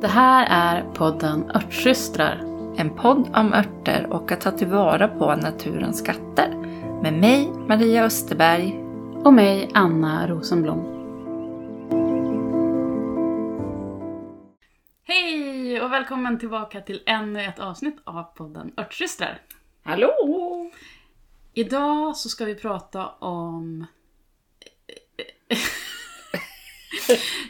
Det här är podden Örtsystrar. En podd om örter och att ta tillvara på naturens skatter. Med mig, Maria Österberg. Och mig, Anna Rosenblom. Hej och välkommen tillbaka till ännu ett avsnitt av podden Örtsystrar. Hallå! Idag så ska vi prata om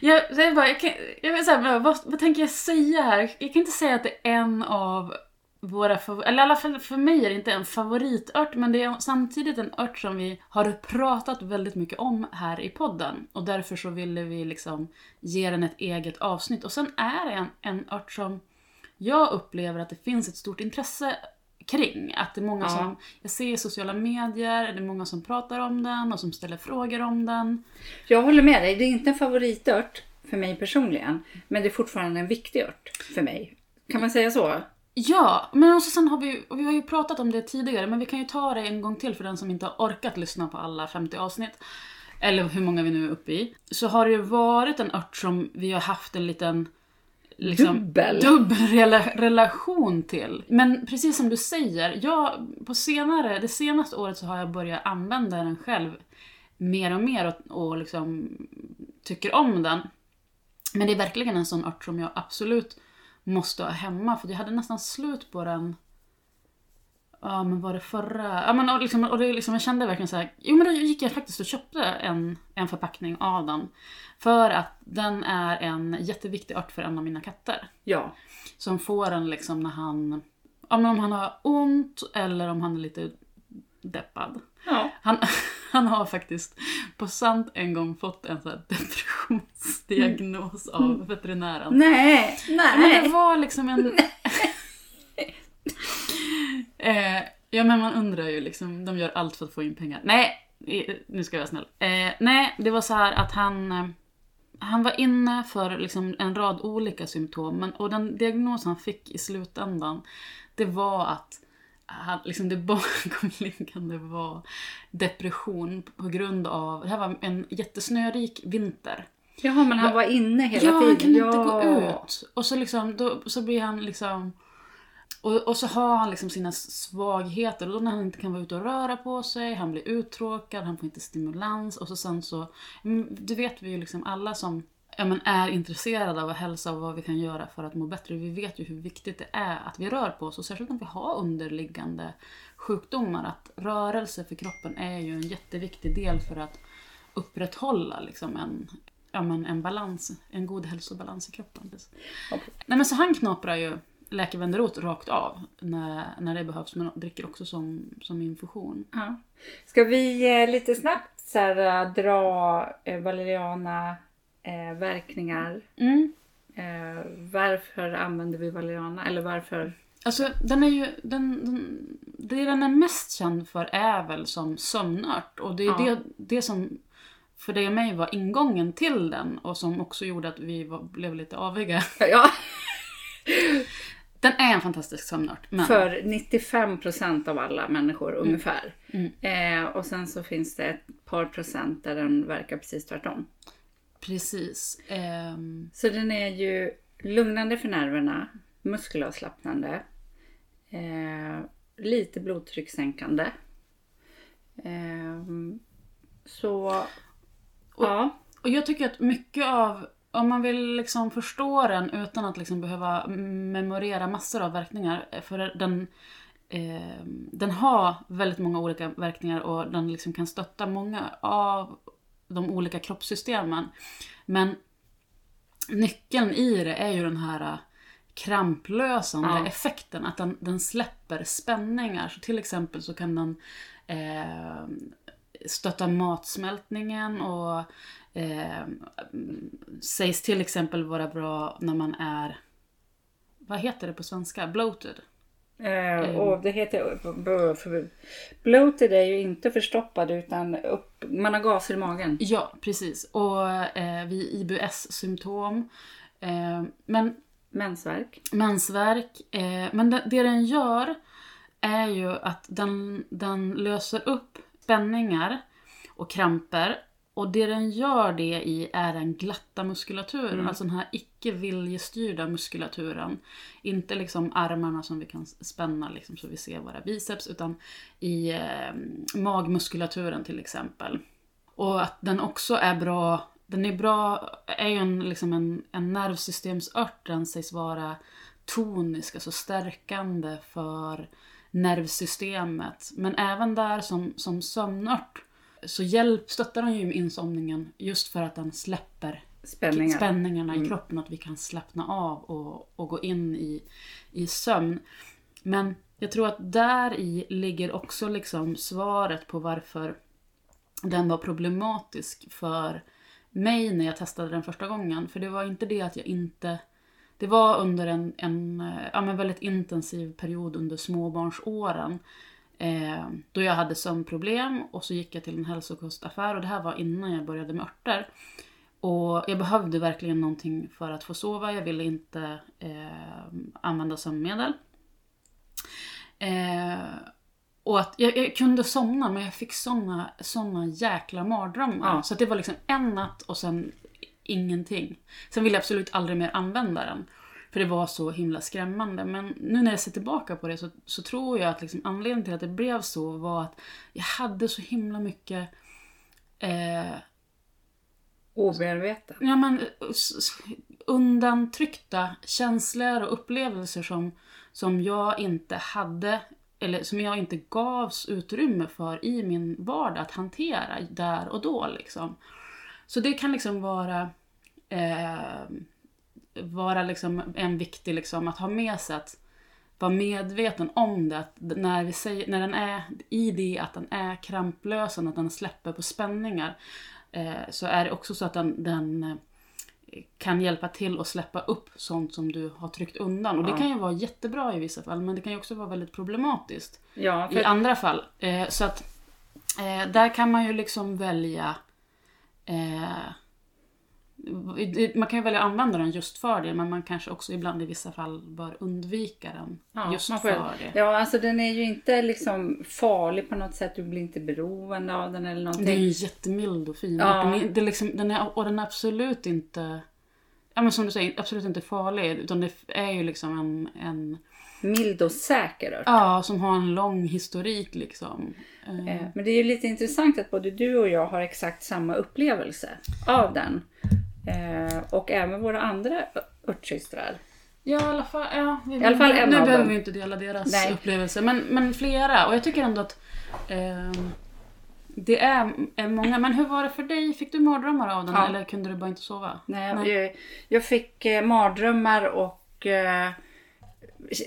jag, jag, bara, jag, kan, jag vad, vad tänker jag säga här? Jag kan inte säga att det är en av våra fav- eller i alla fall för mig är det inte en favoritört, men det är samtidigt en ört som vi har pratat väldigt mycket om här i podden. Och därför så ville vi liksom ge den ett eget avsnitt. Och sen är det en, en ört som jag upplever att det finns ett stort intresse kring. Att det är många Ja. som, jag ser i sociala medier, det är många som pratar om den och som ställer frågor om den. Jag håller med dig. Det är inte en favoritört för mig personligen. Men det är fortfarande en viktig ört för mig. Kan man säga så? Ja, men också sen har vi och vi har ju pratat om det tidigare, men vi kan ju ta det en gång till för den som inte har orkat lyssna på alla 50 avsnitt. Eller hur många vi nu är uppe i. Så har det ju varit en ört som vi har haft en liten liksom, Dubbel. dubbel rela- relation till. Men precis som du säger, jag, på senare, det senaste året så har jag börjat använda den själv mer och mer och, och liksom tycker om den. Men det är verkligen en sån ört som jag absolut måste ha hemma för jag hade nästan slut på den Ja men var det förra? Ja men och liksom, och det liksom, jag kände verkligen så här. Jo men då gick jag faktiskt och köpte en, en förpackning av den. För att den är en jätteviktig ört för en av mina katter. Ja. Som får den liksom när han, ja, men om han har ont eller om han är lite deppad. Ja. Han, han har faktiskt på sant en gång fått en här depressionsdiagnos av veterinären. Nej, Ja, Men det nej. var liksom en... eh, ja men man undrar ju liksom, de gör allt för att få in pengar. Nej, nu ska jag vara snäll. Eh, nej, det var så här att han... Eh, han var inne för liksom en rad olika symptom. Men, och den diagnos han fick i slutändan, det var att han, liksom det bakomliggande var depression på grund av... Det här var en jättesnörik vinter. Jaha, men han var inne hela ja, tiden. han kunde ja. inte gå ut. Och så, liksom, då, så blir han liksom... Och, och så har han liksom sina svagheter. Och då när han inte kan vara ute och röra på sig, han blir uttråkad, han får inte stimulans. Och så sen så... mm, Det vet vi ju liksom alla som ja, men är intresserade av hälsa och vad vi kan göra för att må bättre. Vi vet ju hur viktigt det är att vi rör på oss. Och särskilt om vi har underliggande sjukdomar. Att rörelse för kroppen är ju en jätteviktig del för att upprätthålla liksom en, ja, men en balans, en god hälsobalans i kroppen. Nej, men så han knaprar ju läkevenderot rakt av när, när det behövs, men dricker också som, som infusion. Ja. Ska vi eh, lite snabbt så här, eh, dra eh, valeriana eh, verkningar? Mm. Eh, varför använder vi valeriana? Eller varför? Alltså den är ju, den, den, det den är mest känd för är väl som sömnört. Och det är Ja. det, det som för dig och mig var ingången till den och som också gjorde att vi var, blev lite aviga. Ja, Den är en fantastisk sömnört. Men, för 95% av alla människor ungefär. Mm. Eh, och sen så finns det ett par procent där den verkar precis tvärtom. Precis. Ehm, Så den är ju lugnande för nerverna, muskelavslappnande, eh, lite blodtryckssänkande. Eh, så, ja. Och jag tycker att mycket av, om man vill liksom förstå den utan att liksom behöva memorera massor av verkningar, för den, eh, den har väldigt många olika verkningar och den liksom kan stötta många av de olika kroppssystemen. Men nyckeln i det är ju den här eh, kramplösande Ja. effekten, att den, den släpper spänningar. Så till exempel så kan den eh, stötta matsmältningen och eh, sägs till exempel vara bra när man är, vad heter det på svenska? Bloated. Eh, och det heter, bloated är ju inte förstoppad utan upp, man har gaser i magen. Ja, precis. Och eh, vid IBS-symptom. Eh, men Mensvärk. mensvärk. Eh, men det, det den gör är ju att den, den löser upp spänningar och kramper och det den gör det i är den glatta muskulaturen, alltså den här icke viljestyrda muskulaturen. Inte liksom armarna som vi kan spänna liksom, så vi ser våra biceps, utan i eh, magmuskulaturen till exempel. Och att den också är bra, den är bra, är ju en, liksom en, en nervsystemsört, den sägs vara tonisk, alltså stärkande för nervsystemet. Men även där som, som sömnört så hjälp, stöttar den ju med insomningen just för att den släpper Spänningar. spänningarna i kroppen, att vi kan slappna av och, och gå in i, i sömn. Men jag tror att där i ligger också liksom svaret på varför den var problematisk för mig när jag testade den första gången. För det var inte det att jag inte... Det var under en, en ja, men väldigt intensiv period under småbarnsåren. Eh, då jag hade sömnproblem och så gick jag till en hälsokostaffär och det här var innan jag började med örter. Och jag behövde verkligen någonting för att få sova. Jag ville inte eh, använda sömnmedel. Eh, och att jag, jag, kunde somna men jag fick såna, såna jäkla mardrömmar. Ja. Så det var liksom en natt och sen ingenting. Sen ville jag absolut aldrig mer använda den. För det var så himla skrämmande. Men nu när jag ser tillbaka på det så, så tror jag att liksom anledningen till att det blev så var att jag hade så himla mycket eh, Obearbetat. ja, men, undantryckta känslor och upplevelser som, som jag inte hade eller som jag inte gavs utrymme för i min vardag att hantera där och då. Liksom. Så det kan liksom vara, eh, vara liksom en viktig, liksom, att ha med sig att vara medveten om det. Att när, vi säger, när den är i det att den är kramplösande, att den släpper på spänningar. Eh, så är det också så att den, den eh, kan hjälpa till att släppa upp sånt som du har tryckt undan. Och det Ja. kan ju vara jättebra i vissa fall, men det kan ju också vara väldigt problematiskt Ja, i för andra fall. Eh, så att eh, där kan man ju liksom välja eh, man kan ju välja att använda den just för det, men man kanske också ibland i vissa fall bör undvika den Ja, just för det. Ja, alltså den är ju inte liksom farlig på något sätt. Du blir inte beroende av den eller någonting. Den är ju jättemild och fin. Ja. Den är, det är liksom, den är, och den är absolut inte, ja men som du säger, absolut inte farlig. Utan det är ju liksom en, en Mild och säker ört. ja, som har en lång historik liksom. Eh, Eh, Men det är ju lite intressant att både du och jag har exakt samma upplevelse av den. Eh, Och även våra andra örtsystrar. Ja, i alla fall, ja, vi, I alla fall en nu av behöver dem. vi inte dela deras Nej. upplevelser, men, men flera. Och jag tycker ändå att ehm, det är, är många. Men hur var det för dig? Fick du mardrömmar av den Ja. eller kunde du bara inte sova? Nej, Jag, jag fick eh, mardrömmar och eh,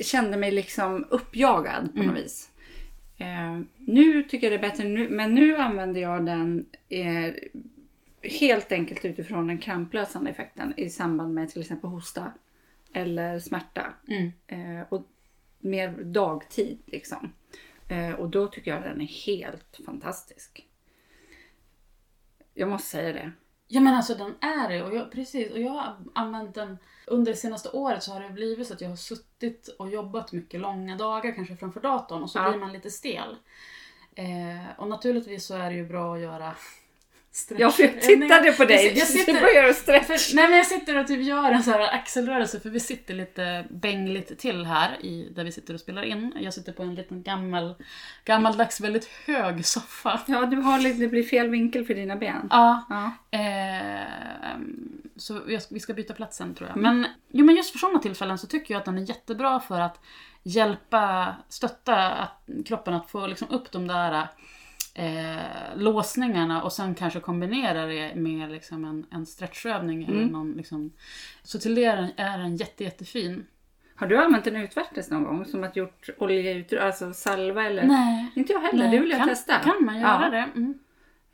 kände mig liksom uppjagad på något vis. Eh, nu tycker jag det är bättre, nu, men nu använder jag den eh, helt enkelt utifrån den kramplösande effekten i samband med till exempel hosta eller smärta. Mm. Eh, och mer dagtid liksom. Eh, och då tycker jag den är helt fantastisk. Jag måste säga det. Ja men alltså den är det. Och jag, precis, och jag har använt den under det senaste året så har det blivit så att jag har suttit och jobbat mycket långa dagar kanske framför datorn och så Ja. blir man lite stel. Eh, och naturligtvis så är det ju bra att göra stretch. Ja, för jag tittade på dig. Jag, jag Du sitter, börjar stretch. för, nej men jag sitter och typ gör en så här axelrörelse för vi sitter lite bängligt till här i, där vi sitter och spelar in. Jag sitter på en liten gammal, gammaldags väldigt hög soffa. Ja, du har lite, det blir fel vinkel för dina ben. Ja, Ja. Eh, så jag, vi ska byta plats sen tror jag. Men, jo, men just för sådana tillfällen så tycker jag att den är jättebra för att hjälpa, stötta att, kroppen att få liksom upp de där eh, låsningarna och sen kanske kombinera det med liksom en, en stretchövning. Eller Mm. någon, liksom. Så till det är den, är den jätte, jättefin. Har du använt en utvärtes någon gång? Som att gjort oljeut, alltså salva eller? Nej. Inte jag heller, Nej, det vill jag kan, testa. Kan man göra Ja. det? Mm.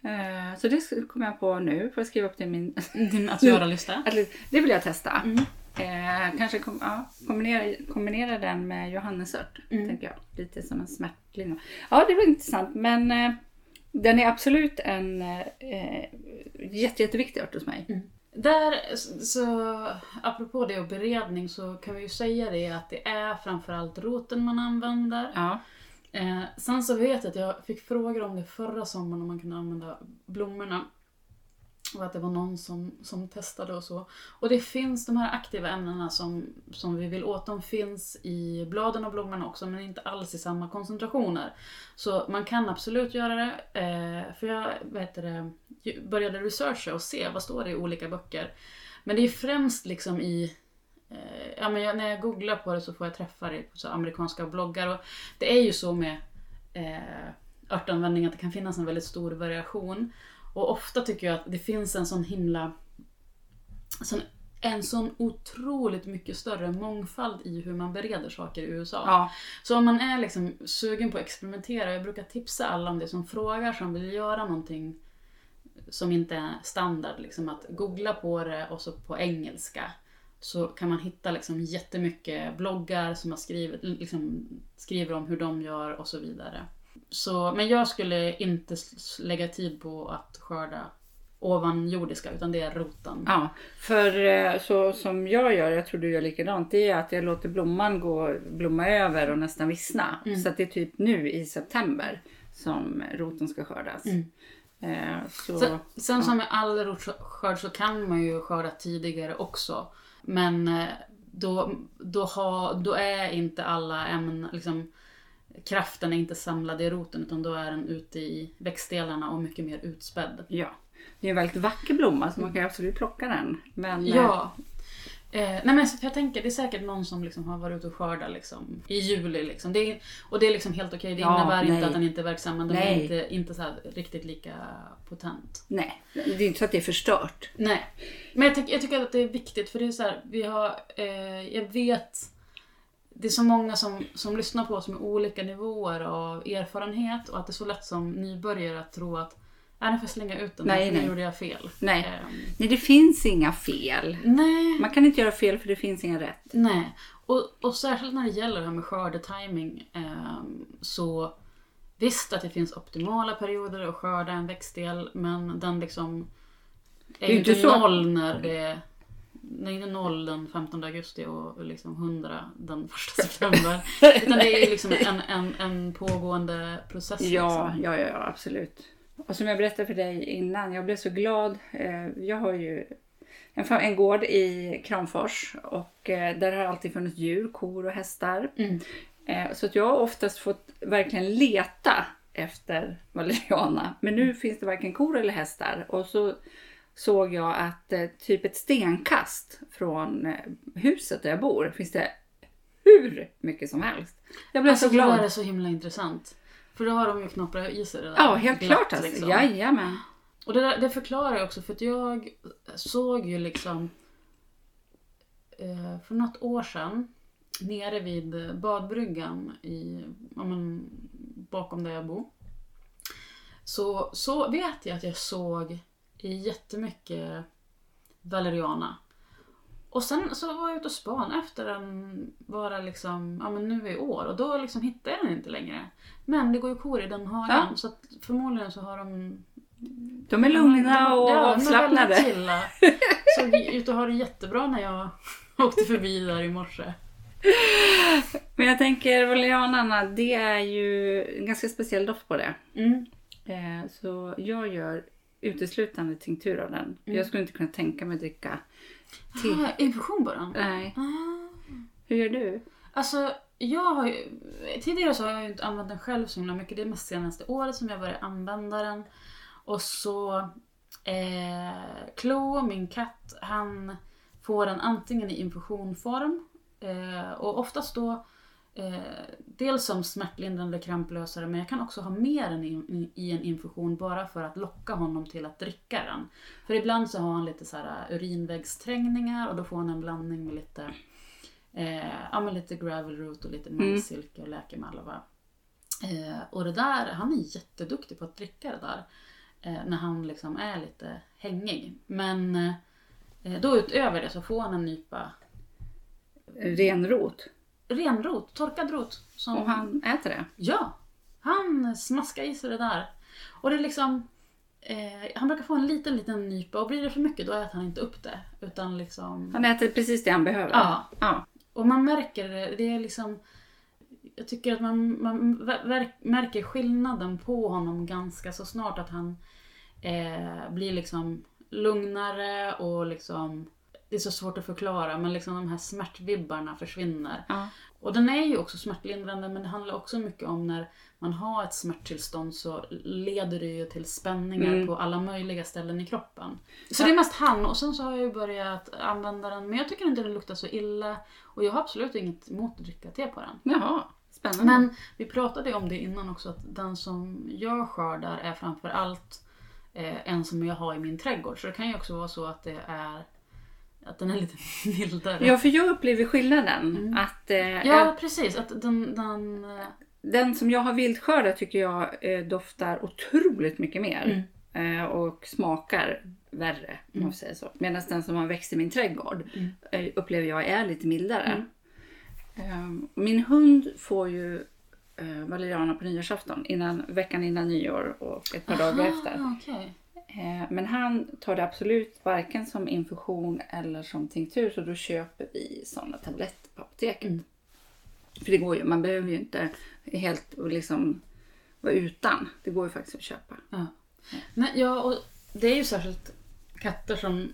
Eh, Så det kommer jag på nu, får jag skriva upp till min... Din att göra-lista. Det vill jag testa. Mm. Eh, kanske kom, ja, kombinera, kombinera den med johannesört, Mm. tänker jag. Lite som en smärtlindring. Ja, det var intressant. Men eh, den är absolut en eh, jätte, jätteviktig ört hos mig. Där, så apropå det och beredning så kan vi ju säga det att det är framförallt roten man använder. Ja. Eh, sen så vet jag att jag fick frågor om det förra sommaren om man kunde använda blommorna. Och att det var någon som, som testade och så. Och det finns de här aktiva ämnena som, som vi vill åt. De finns i bladen och blommorna också men inte alls i samma koncentrationer. Så man kan absolut göra det. Eh, för jag vet det, började researcha och se vad står det i olika böcker. Men det är främst liksom i eh, Ja, men jag, när jag googlar på det så får jag träffar i så amerikanska bloggar. Och det är ju så med eh, örtanvändning att det kan finnas en väldigt stor variation. Och ofta tycker jag att det finns en sån himla... Sån, en sån otroligt mycket större mångfald i hur man bereder saker i USA. Ja. Så om man är liksom sugen på att experimentera, jag brukar tipsa alla om det som frågar, som vill göra någonting som inte är standard. Liksom att googla på det och så på engelska. Så kan man hitta liksom jättemycket bloggar som har skrivit, liksom, skriver om hur de gör och så vidare. Så, men jag skulle inte lägga tid på att skörda ovanjordiska utan det är roten. Ja, för eh, så som jag gör, jag tror du gör likadant, det är att jag låter blomman gå, blomma över och nästan vissna. Mm. Så att det är typ nu i september som roten ska skördas. Eh, så, Sen, sen som med all rotskörd så kan man ju skörda tidigare också. Men eh, då, då, ha, då är inte alla ämnen, liksom, kraften är inte samlad i roten utan då är den ute i växtdelarna och mycket mer utspädd. ja. Det är en väldigt vacker blomma så man kan absolut plocka den. Men, eh, Ja. Eh, nej men för jag tänker, det är säkert någon som liksom har varit ute och skördat liksom, i juli. Liksom. Det är, och det är liksom helt okej. Det Ja, innebär nej. inte att den inte är verksam men den är Nej. inte, inte så riktigt lika potent. Nej, det är inte så att det är förstört. Nej. Men jag, tycker- jag tycker att det är viktigt för det är så här, vi har, eh, jag vet, det är så många som, som lyssnar på oss med olika nivåer av erfarenhet och att det är så lätt som nybörjare att tro att Nej, nu får jag slänga ut den, Nej, nej, nu nej. gjorde jag fel. Nej. Ehm, Nej, det finns inga fel. nej. Man kan inte göra fel för det finns inga rätt. Nej, och, och särskilt när det gäller det här med skördetiming ehm, så visst att det finns optimala perioder att skörda en växtdel men den liksom är ju inte noll när det det är inte noll den 15 augusti och liksom 100 den 1 september. Utan det är liksom en, en, en pågående process. Ja, Liksom. ja, ja, absolut. Och som jag berättade för dig innan, jag blev så glad. Eh, Jag har ju en, en gård i Kramfors och eh, där har alltid funnits djur, kor och hästar. Mm. Eh, Så att jag har oftast fått verkligen leta efter valeriana. Men nu finns det varken kor eller hästar. Och så såg jag att eh, typ ett stenkast från eh, huset där jag bor finns det hur mycket som helst. Jag blev Alltså så det där glad. är så himla intressant. För då har de ju knopprat i sig det där. Ja, helt glatt, klart alltså. liksom. Jajamän. Och det, där, det förklarar jag också för att jag såg ju liksom eh, för något år sedan nere vid badbryggan i, ja, men, bakom där jag bor. Så, så vet jag att jag såg jättemycket valeriana. Och sen så var jag ute och span efter den bara liksom, ja men nu i år och då liksom hittade jag den inte längre. Men det går ju kor i den hagen Ja. så att förmodligen så har de De är lugna och Ja, de är avslappnade. chilla. Såg ut att ha det jättebra när jag åkte förbi där i morse. Men jag tänker valerianarna, det är ju en ganska speciell doft på det. Mm. Eh, Så jag gör uteslutande tinktur av den. Jag skulle inte kunna tänka mig att dricka te. Ah, infusion den? Nej. Ah. Hur gör du? Alltså, jag har ju, tidigare så har jag ju inte använt den själv så himla mycket. Det är mest senaste året som jag började använda den. Och så, eh, Chloe, min katt, han får den antingen i infusionform eh, och oftast då eh, dels som smärtlindrande kramplösare men jag kan också ha med den i, i en infusion bara för att locka honom till att dricka den. För ibland så har han lite så här urinvägsträngningar och då får han en blandning med lite Eh, ja, men lite gravel root och lite majssilke och läkemalva. Eh, och det där, han är jätteduktig på att dricka det där. Eh, när han liksom är lite hängig. Men eh, då utöver det så får han en nypa Renrot. Renrot, torkad rot. Som, Och han äter det. Ja! Han smaskar i sig det där. Och det är liksom... Eh, han brukar få en liten, liten nypa och blir det för mycket då äter han inte upp det. Utan liksom... Han äter precis det han behöver. Ja. ja. Och man märker det, det är liksom... Jag tycker att man, man märker skillnaden på honom ganska så snart att han eh, blir liksom lugnare och liksom det är så svårt att förklara men liksom de här smärtvibbarna försvinner. Ja. Och den är ju också smärtlindrande men det handlar också mycket om när man har ett smärttillstånd så leder det ju till spänningar Mm. på alla möjliga ställen i kroppen. Så det är mest han och sen så har jag ju börjat använda den men jag tycker inte den luktar så illa och jag har absolut inget emot att dricka te på den. Jaha, spännande. Men vi pratade ju om det innan också att den som jag skördar är framför allt eh, en som jag har i min trädgård. Så det kan ju också vara så att det är att den är lite mildare. Ja, för jag upplever skillnaden. Att eh, Mm. Ja, precis. Att den, den, eh, Den som jag har vildskördat tycker jag eh, doftar otroligt mycket mer. Mm. Eh, och smakar värre, om man får säga så. Medan den som har växt i min trädgård Mm. eh, upplever jag är lite mildare. Eh, min hund får ju valeriana på nyårsafton, innan, veckan innan nyår och ett par dagar efter. Eh, Men han tar det absolut varken som infusion eller som tinktur så då köper vi sådana tabletter på apoteket. Mm. För det går ju, man behöver ju inte helt liksom vara utan. Det går ju faktiskt att köpa. Ja. Nej, ja, och det är ju särskilt katter som...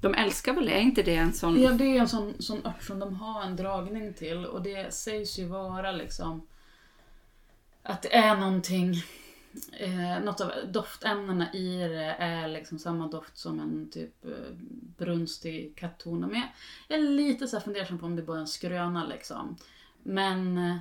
De älskar väl? Är inte det en sån... Ja, det är en sån, sån ört som de har en dragning till och det sägs ju vara liksom att det är någonting Eh, något av doftämnena i det är liksom samma doft som en typ eh, brunstig kattona. Men jag- är lite så här fundersam på om det bara är en skröna liksom. Men, eh,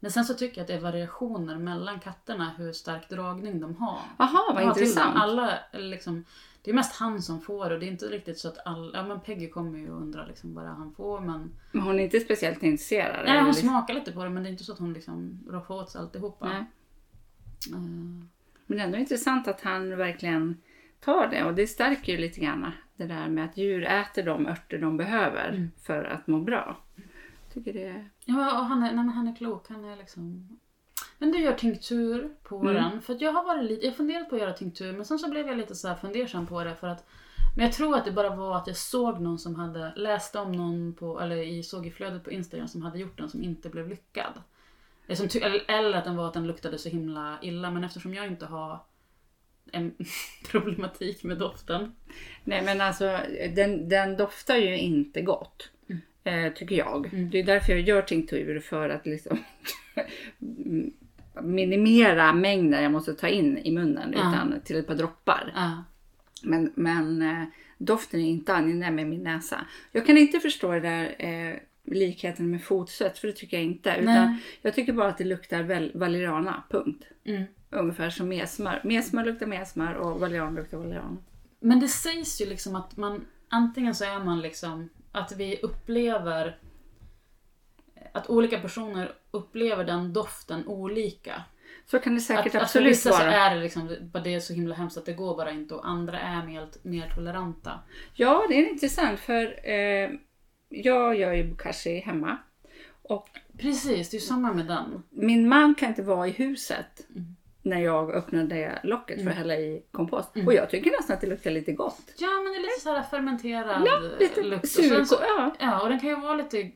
men sen så tycker jag att det är variationer mellan katterna hur stark dragning de har. Jaha, vad intressant. Alla, eller liksom, det är mest han som får och det är inte riktigt så att alla... Ja men Peggy kommer ju och undrar liksom vad han får men... Men hon är inte speciellt intresserad? Nej hon liksom- smakar lite på det men det är inte så att hon liksom roffar åt sig alltihopa. Nej. Men det är ändå intressant att han verkligen tar det och det stärker ju lite grann det där med att djur äter de örter de behöver Mm. för att må bra. tycker det är... Ja, och han är, nej, han är klok. Han är liksom... Men du gör tinktur på Mm. den. För jag har varit lite, jag funderat på att göra tinktur men sen så blev jag lite så här fundersam på det för att men jag tror att det bara var att jag såg någon som hade läst om någon på, eller i, såg i flödet på Instagram som hade gjort den som inte blev lyckad. Eller, att den var att den luktade så himla illa men eftersom jag inte har en problematik med doften. Nej men alltså den, den doftar ju inte gott. Eh, tycker jag. Det är därför jag gör tinkturer för att liksom minimera mängden jag måste ta in i munnen Ja. utan till ett par droppar. Men, men eh, doften är inte angenäm med min näsa. Jag kan inte förstå det där eh, likheten med fotsvett för det tycker jag inte. Utan Nej. jag tycker bara att det luktar väl, valeriana, punkt. Mm. Ungefär som mesmör. Mesmör luktar mesmör och valeriana luktar valeriana. Men det sägs ju liksom att man antingen så är man liksom att vi upplever att olika personer upplever den doften olika. Så kan det säkert att, att för absolut vissa så vara. är det liksom bara det är så himla hemskt att det går bara inte och andra är mer, mer toleranta. Ja, det är intressant för eh, jag gör ju bokashi hemma. Och Precis, det är ju samma med den. min man kan inte vara i huset Mm. när jag öppnar det locket för att hälla i kompost. Och jag tycker nästan att det luktar lite gott. Ja men det är lite så här fermenterad Ja, lite lukt. Och sen så, Ja, ja och den kan ju vara lite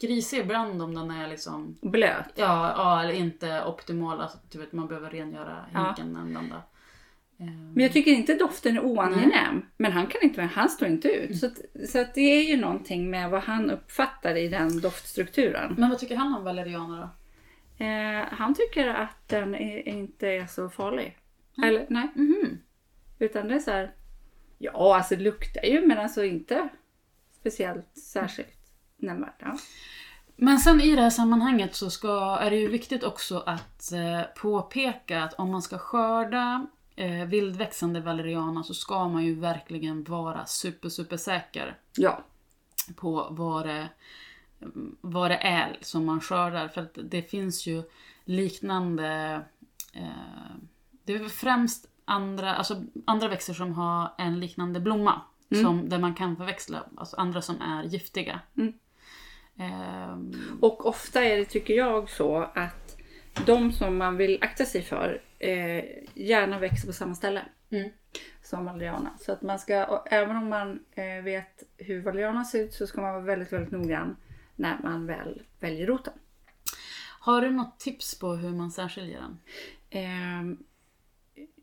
grisig ibland om den är liksom blöt. Ja, ja eller inte optimal. Alltså, du vet, man behöver rengöra Ja. hinken en enda. Men jag tycker inte doften är oangenäm. Men han kan inte, han står inte ut. Så, att, så att det är ju någonting med vad han uppfattar i den doftstrukturen. Men vad tycker han om valeriana då? Eh, han tycker att den är, inte är så farlig. Eller nej. Mhm. Utan det är så här. Ja, alltså det luktar ju men alltså inte speciellt särskilt nämnvärt. Ja. Men sen i det här sammanhanget så ska, är det ju viktigt också att eh, påpeka att om man ska skörda eh, vildväxande valeriana så ska man ju verkligen vara super, super säker ja. på vad det, vad det är som man skördar. För att det finns ju liknande... Eh, det är främst andra, alltså andra växter som har en liknande blomma. Som, där man kan förväxla alltså andra som är giftiga. Mm. Ehm, Och ofta är det, tycker jag, så att de som man vill akta sig för eh, gärna växer på samma ställe Mm. som valeriana. Så att man ska, även om man eh, vet hur valeriana ser ut så ska man vara väldigt, väldigt noggrann när man väl väljer roten. har du något tips på hur man särskiljer den? Ehm,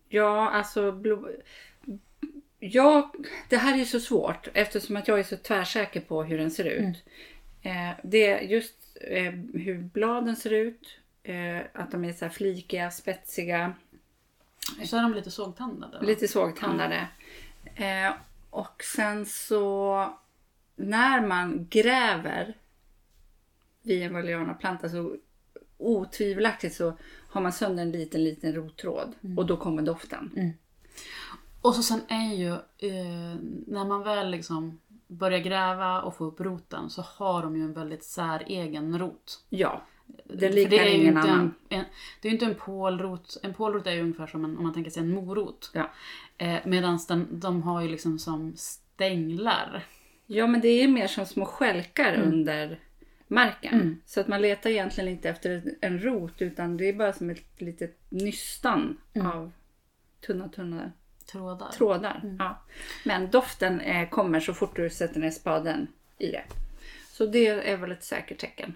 ja, alltså blo- jag, det här är så svårt eftersom att jag är så tvärsäker på hur den ser ut. Eh, det är just eh, hur bladen ser ut, eh, att de är så flikiga, spetsiga, Så är de lite sågtandade. va? lite sågtandade. Eh, och sen så när man gräver vid en valerianaplanta så otvivelaktigt så har man sönder en liten, liten rottråd och då kommer doften. Och så sen är ju, eh, när man väl liksom börjar gräva och få upp roten så har de ju en väldigt säregen rot. Ja, den liknar det är ingen inte annan. En, en, det är ju inte en pålrot. En pålrot är ju ungefär som en, om man tänker sig en morot. Ja. Eh, Medan de har ju liksom som stänglar. Ja, men det är mer som små skälkar under marken. Så att man letar egentligen inte efter en rot utan det är bara som ett litet nystan av tunna, tunna Trådar. trådar. Ja. Men doften eh, kommer så fort du sätter ner spaden i det. Så det är väl ett säkert tecken.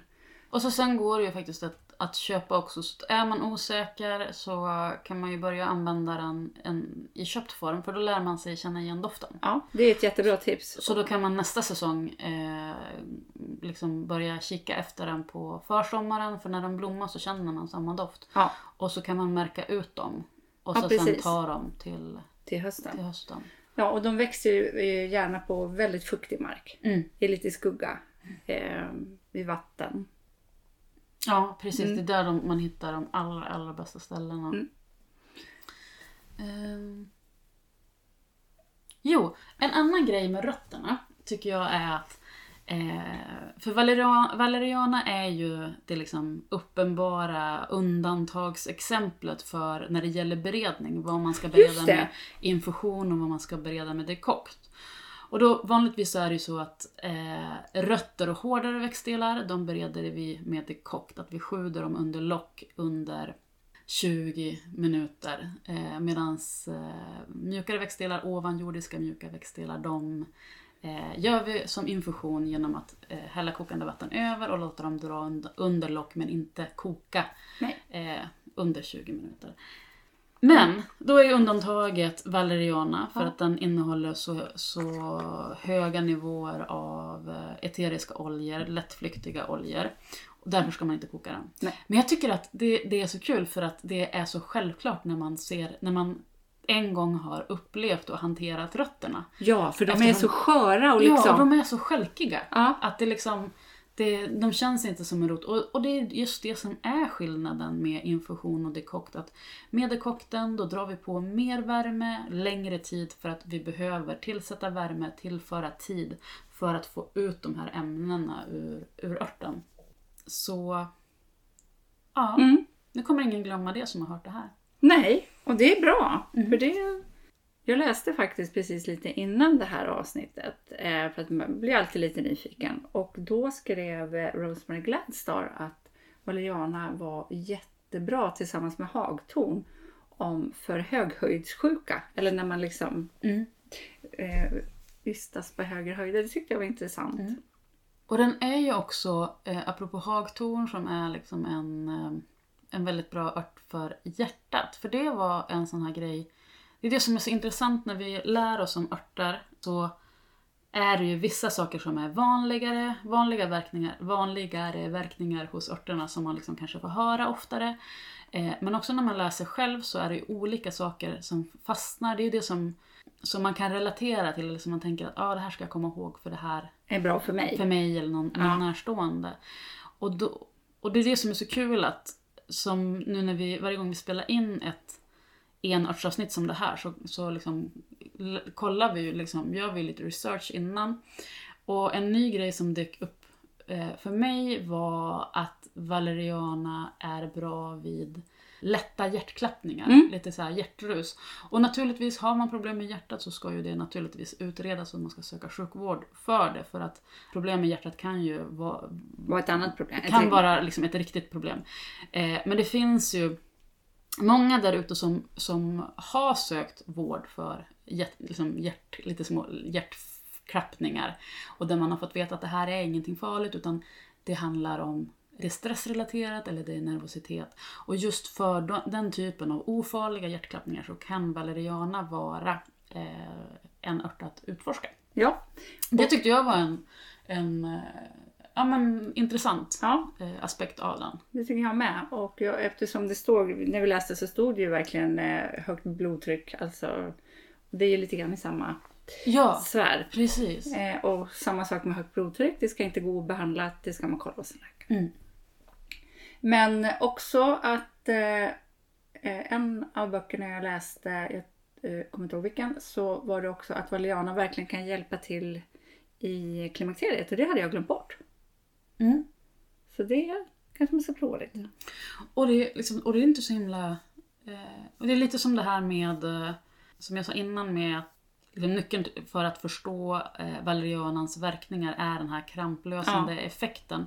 Och så sen går det ju faktiskt att, att köpa också. Så är man osäker så kan man ju börja använda den en, i köpt form. För då lär man sig känna igen doften. Ja, det är ett jättebra tips. Så då kan man nästa säsong eh, liksom börja kika efter den på försommaren. För när de blommar så känner man samma doft. Ja, Och så kan man märka ut dem. Och Ja, så sen ta dem till, till hösten. till hösten. Ja, och de växer ju eh, gärna på väldigt fuktig mark. Mm. I lite skugga. Eh, vid vatten. Ja, precis. Det är där de, man hittar de allra, allra bästa ställena. Mm. Ehm. Jo, en annan grej med rötterna tycker jag är att eh, för valerian, valeriana är ju det liksom uppenbara undantagsexemplet för när det gäller beredning. Vad man ska bereda med infusion och vad man ska bereda med dekokt. Och då vanligtvis så är det ju så att eh, rötter och hårdare växtdelar, de bereder vi med dekokt. Att vi sjuder dem under lock under 20 minuter. Eh, Medan eh, mjukare växtdelar, ovanjordiska mjuka växtdelar, de eh, gör vi som infusion genom att eh, hälla kokande vatten över och låta dem dra und- under lock men inte koka eh, under 20 minuter. Men då är undantaget valeriana för Ja. att den innehåller så, så höga nivåer av eh, eteriska oljor, lättflyktiga oljor. Och därför ska man inte koka den. Nej. Men jag tycker att det, det är så kul för att det är så självklart när man ser, när man en gång har upplevt och hanterat rötterna. Ja, för de är Eftersom- så sköra och Ja, liksom... och de är så skälkiga. Ja. Att det liksom, det, de känns inte som en rot. Och, och det är just det som är skillnaden med infusion och dekokt. Att med dekokten då drar vi på mer värme, längre tid för att vi behöver tillsätta värme, tillföra tid för att få ut de här ämnena ur, ur örten. Så ja, Mm. nu kommer ingen glömma det som har hört det här. Nej, och det är bra. Mm. För det, jag läste faktiskt precis lite innan det här avsnittet. Eh, för att man blir alltid lite nyfiken. Och då skrev eh, Rosemary Gladstar att Valeriana var jättebra tillsammans med hagtorn om för höghöjdssjuka. Eller när man liksom Mm. eh, vistas på högre höjder. Det tyckte jag var intressant. Mm. Och den är ju också, eh, apropå hagtorn, som är liksom en, eh, en väldigt bra ört för hjärtat. För det var en sån här grej. Det är det som är så intressant när vi lär oss om örter. Så är det ju vissa saker som är vanligare, vanliga verkningar, vanligare verkningar hos örterna som man liksom kanske får höra oftare. Eh, men också när man läser själv så är det ju olika saker som fastnar. Det är ju det som, som man kan relatera till, eller som man tänker att ah, det här ska jag komma ihåg för det här Är bra för mig. för mig eller någon, någon Ja. närstående. Och, då, och det är det som är så kul att som nu när vi, varje gång vi spelar in ett enörtsavsnitt som det här så, så liksom, kollar vi ju, liksom, gör vi lite research innan. Och en ny grej som dök upp eh, för mig var att valeriana är bra vid lätta hjärtklappningar, Mm. lite så här hjärtrus. Och naturligtvis har man problem med hjärtat så ska ju det naturligtvis utredas och man ska söka sjukvård för det. För att problem med hjärtat kan ju vara, var ett annat problem. Kan vara liksom ett riktigt problem. Eh, men det finns ju många där ute som, som har sökt vård för hjärt, liksom hjärt, lite små hjärtklappningar. Och där man har fått veta att det här är ingenting farligt utan det handlar om det är stressrelaterat eller det är nervositet. Och just för den typen av ofarliga hjärtklappningar så kan valeriana vara eh, en ört att utforska. Ja. Det tyckte jag var en, en eh, ja, men, intressant ja, eh, aspekt av den. det tycker jag med. Och jag, eftersom det står, när vi läste så stod det ju verkligen eh, högt blodtryck. Alltså, det är ju lite grann i samma Ja, sfär. precis. Eh, och samma sak med högt blodtryck. Det ska inte gå obehandlat. Det ska man kolla hos en läkare. Mm. Men också att eh, eh, en av böckerna jag läste, jag eh, kommer inte ihåg vilken, så var det också att valeriana verkligen kan hjälpa till i klimakteriet. Och det hade jag glömt bort. Mm. Så det kanske man ska prova lite. Och, det, är liksom, och det är inte så himla... Eh, och det är lite som det här med, eh, som jag sa innan med att liksom, nyckeln för att förstå eh, valerianans verkningar är den här kramplösande effekten.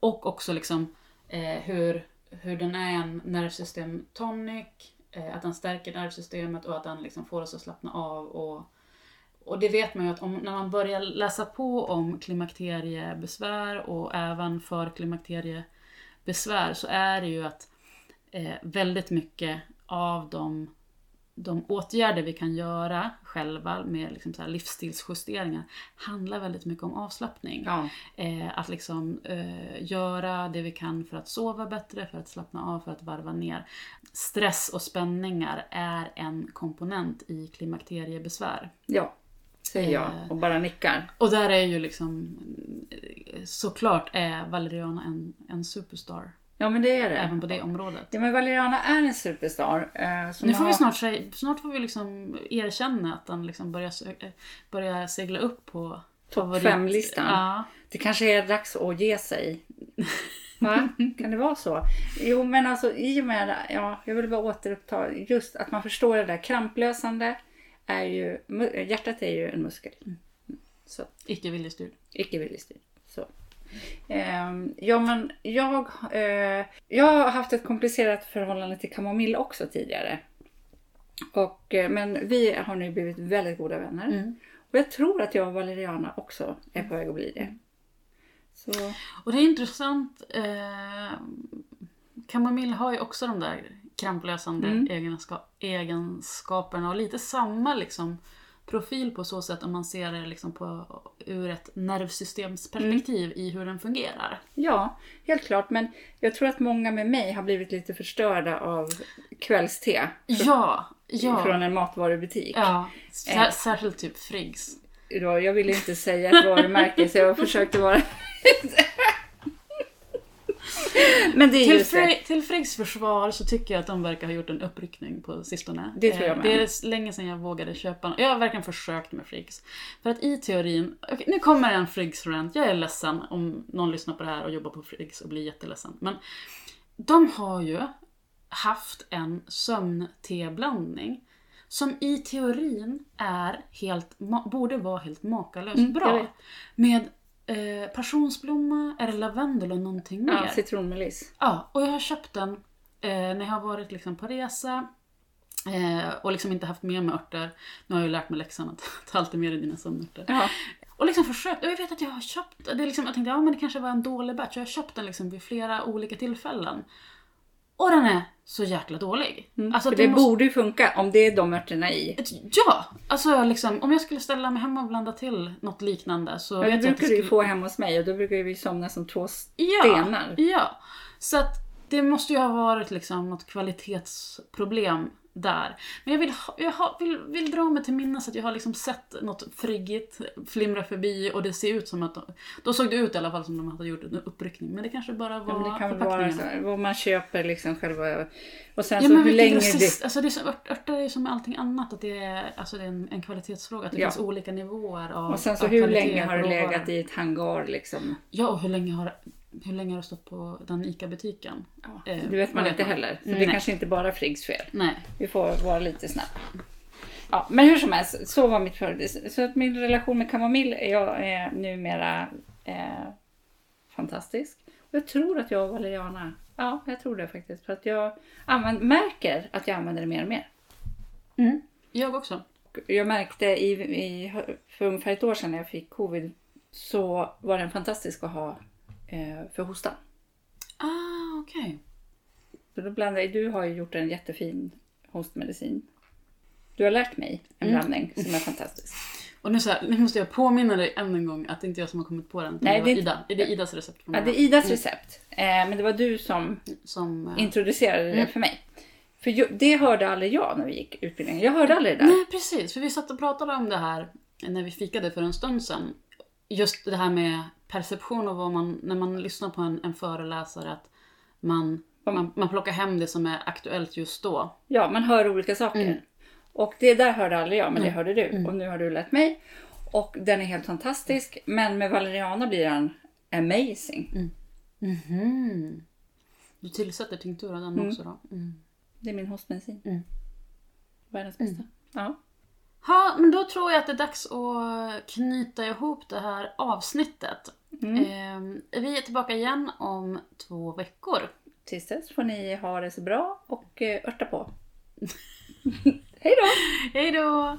Och också liksom eh, hur, hur den är en nervsystem tonic, eh, att den stärker nervsystemet och att den liksom får oss att slappna av. Och, och det vet man ju att om, när man börjar läsa på om klimakteriebesvär och även för klimakteriebesvär så är det ju att eh, väldigt mycket av de, de åtgärder vi kan göra själva med liksom så livsstilsjusteringar handlar väldigt mycket om avslappning. Ja, Eh, att liksom eh, göra det vi kan för att sova bättre, för att slappna av, för att varva ner. Stress och spänningar är en komponent i klimakteriebesvär. ja säger jag Eh. och bara nickar. Och där är ju liksom såklart är Valeriana en, en superstar. Ja men det är det. Även på det området. Ja men Valeriana är en superstar. Eh, Nu får har- vi snart, snart får vi liksom erkänna att den liksom börjar, eh, börjar segla upp på Topp fem-listan. Ja. Det kanske är dags att ge sig. Va? Kan det vara så? Jo men alltså i och med, ja, jag vill bara återuppta just att man förstår det där kramplösande är ju, hjärtat är ju en muskel. Så, Icke viljestyrd. icke viljestyrd. Så. Ehm, ja men jag, eh, jag har haft ett komplicerat förhållande till kamomill också tidigare. Och, eh, men vi har nu blivit väldigt goda vänner. Mm. Och jag tror att jag och Valeriana också är på väg att bli det. Så, Och det är intressant. Eh, kamomill har ju också de där kramplösande Mm. egenska- egenskaperna och lite samma liksom profil på så sätt om man ser det liksom på, ur ett nervsystemsperspektiv i hur den fungerar. ja, helt klart. Men jag tror att många med mig har blivit lite förstörda av kvällste Ja, ja. från en matvarubutik. ja. Eh. Sär, särskilt typ Friggs. Då, jag ville inte säga ett varumärke så jag försökte vara... Men det är Till, just det. Till Friggs försvar så tycker jag att de verkar ha gjort en uppryckning på sistone. Det tror jag Eh, med. Det är länge sedan jag vågade köpa Jag har verkligen försökt med Friggs. För att i teorin, okej, nu kommer en Friggs rant. Jag är ledsen om någon lyssnar på det här och jobbar på Friggs och blir jätteledsen. Men de har ju haft en sömn-te-blandning som i teorin är helt, borde vara helt makalöst Mm, bra. Med eh, passionsblomma, är det lavendel och någonting mer? Ja, citronmeliss. Ja, och jag har köpt den eh, när jag har varit liksom på resa eh, och liksom inte haft med mig örter. Nu har jag ju lärt mig läxan att ta alltid med dig dina sömnörter. Ja. Och liksom försökt, och jag vet att jag har köpt, det är liksom, jag tänkte ja men det kanske var en dålig batch. Jag har köpt den liksom vid flera olika tillfällen. Och den är så jäkla dålig. Alltså, För det det måste- borde ju funka om det är de örterna i. Ja! Alltså liksom, om jag skulle ställa mig hemma och blanda till något liknande så Ja, det brukar du ju skulle... få hemma hos mig och då brukar vi somna som två Ja, stenar. ja. Så att det måste ju ha varit liksom något kvalitetsproblem där. Men jag vill, jag ha, vill, vill dra mig till minnes att jag har liksom sett något friggigt flimra förbi och det ser ut som att de, då såg det ut i alla fall som de hade gjort en uppryckning. Men det kanske bara var Ja, men det kan vara så, vad man köper liksom själva. Och sen Ja så hur länge grossist, det... alltså det är som, ört- örter är som med allting annat, att det är, alltså det är en, en kvalitetsfråga. Att det Ja. finns olika nivåer av Och sen så hur länge har det legat i ett hangar liksom? Ja, och hur länge har, hur länge har det stått på den ICA-butiken? Ja, Eh, det vet man inte vet man? heller. Så det nej. kanske inte bara är Friggs fel. Nej. Vi får vara lite snabba. Ja, men hur som helst, så var mitt förebild. Så att min relation med kamomill är jag är numera eh, fantastisk. Och jag tror att jag och Valeriana, ja jag tror det faktiskt. För att jag använder, märker att jag använder det mer och mer. Mm. Jag också. Jag märkte i, i, för ungefär ett år sedan när jag fick covid så var den fantastisk att ha eh, för hostan. Ah, okej. Så då blandade jag, du har ju gjort en jättefin hostmedicin. Du har lärt mig en Mm. blandning som är fantastisk. Och nu, så här, nu måste jag påminna dig än en gång att det inte är jag som har kommit på den. Nej, det var det är Ida. Det är Idas recept Ja, det är. Idas recept. Eh, men det var du som Som... eh, introducerade det Mm. för mig. För ju- det hörde aldrig jag när vi gick utbildningen. Jag hörde aldrig det där. Nej, precis. För vi satt och pratade om det här när vi fikade för en stund sedan. Just det här med perception och vad man, när man lyssnar på en, en föreläsare, att man, man, man plockar hem det som är aktuellt just då. Ja, man hör olika saker. Mm. Och det där hörde aldrig jag, men det hörde du. Och nu har du lärt mig. Och den är helt fantastisk. Men med valeriana blir den amazing. Mhm. Du tillsätter tinktur av den också då? Mm. Det är min hostmedicin. Mm. Världens bästa. Ja. Ja, men då tror jag att det är dags att knyta ihop det här avsnittet. Eh, vi är tillbaka igen om två veckor. Tills dess får ni ha det så bra och eh, örta på. Hej då! Hej då!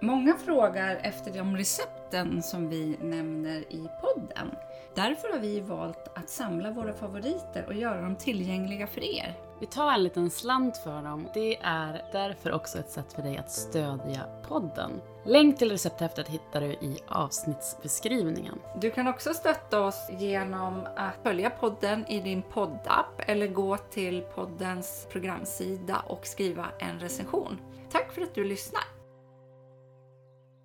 Många frågar efter de recepten som vi nämner i podden. Därför har vi valt att samla våra favoriter och göra dem tillgängliga för er. Vi tar en liten slant för dem. Det är därför också ett sätt för dig att stödja podden. Länk till recepthäftet hittar du i avsnittsbeskrivningen. Du kan också stötta oss genom att följa podden i din poddapp eller gå till poddens programsida och skriva en recension. Tack för att du lyssnar!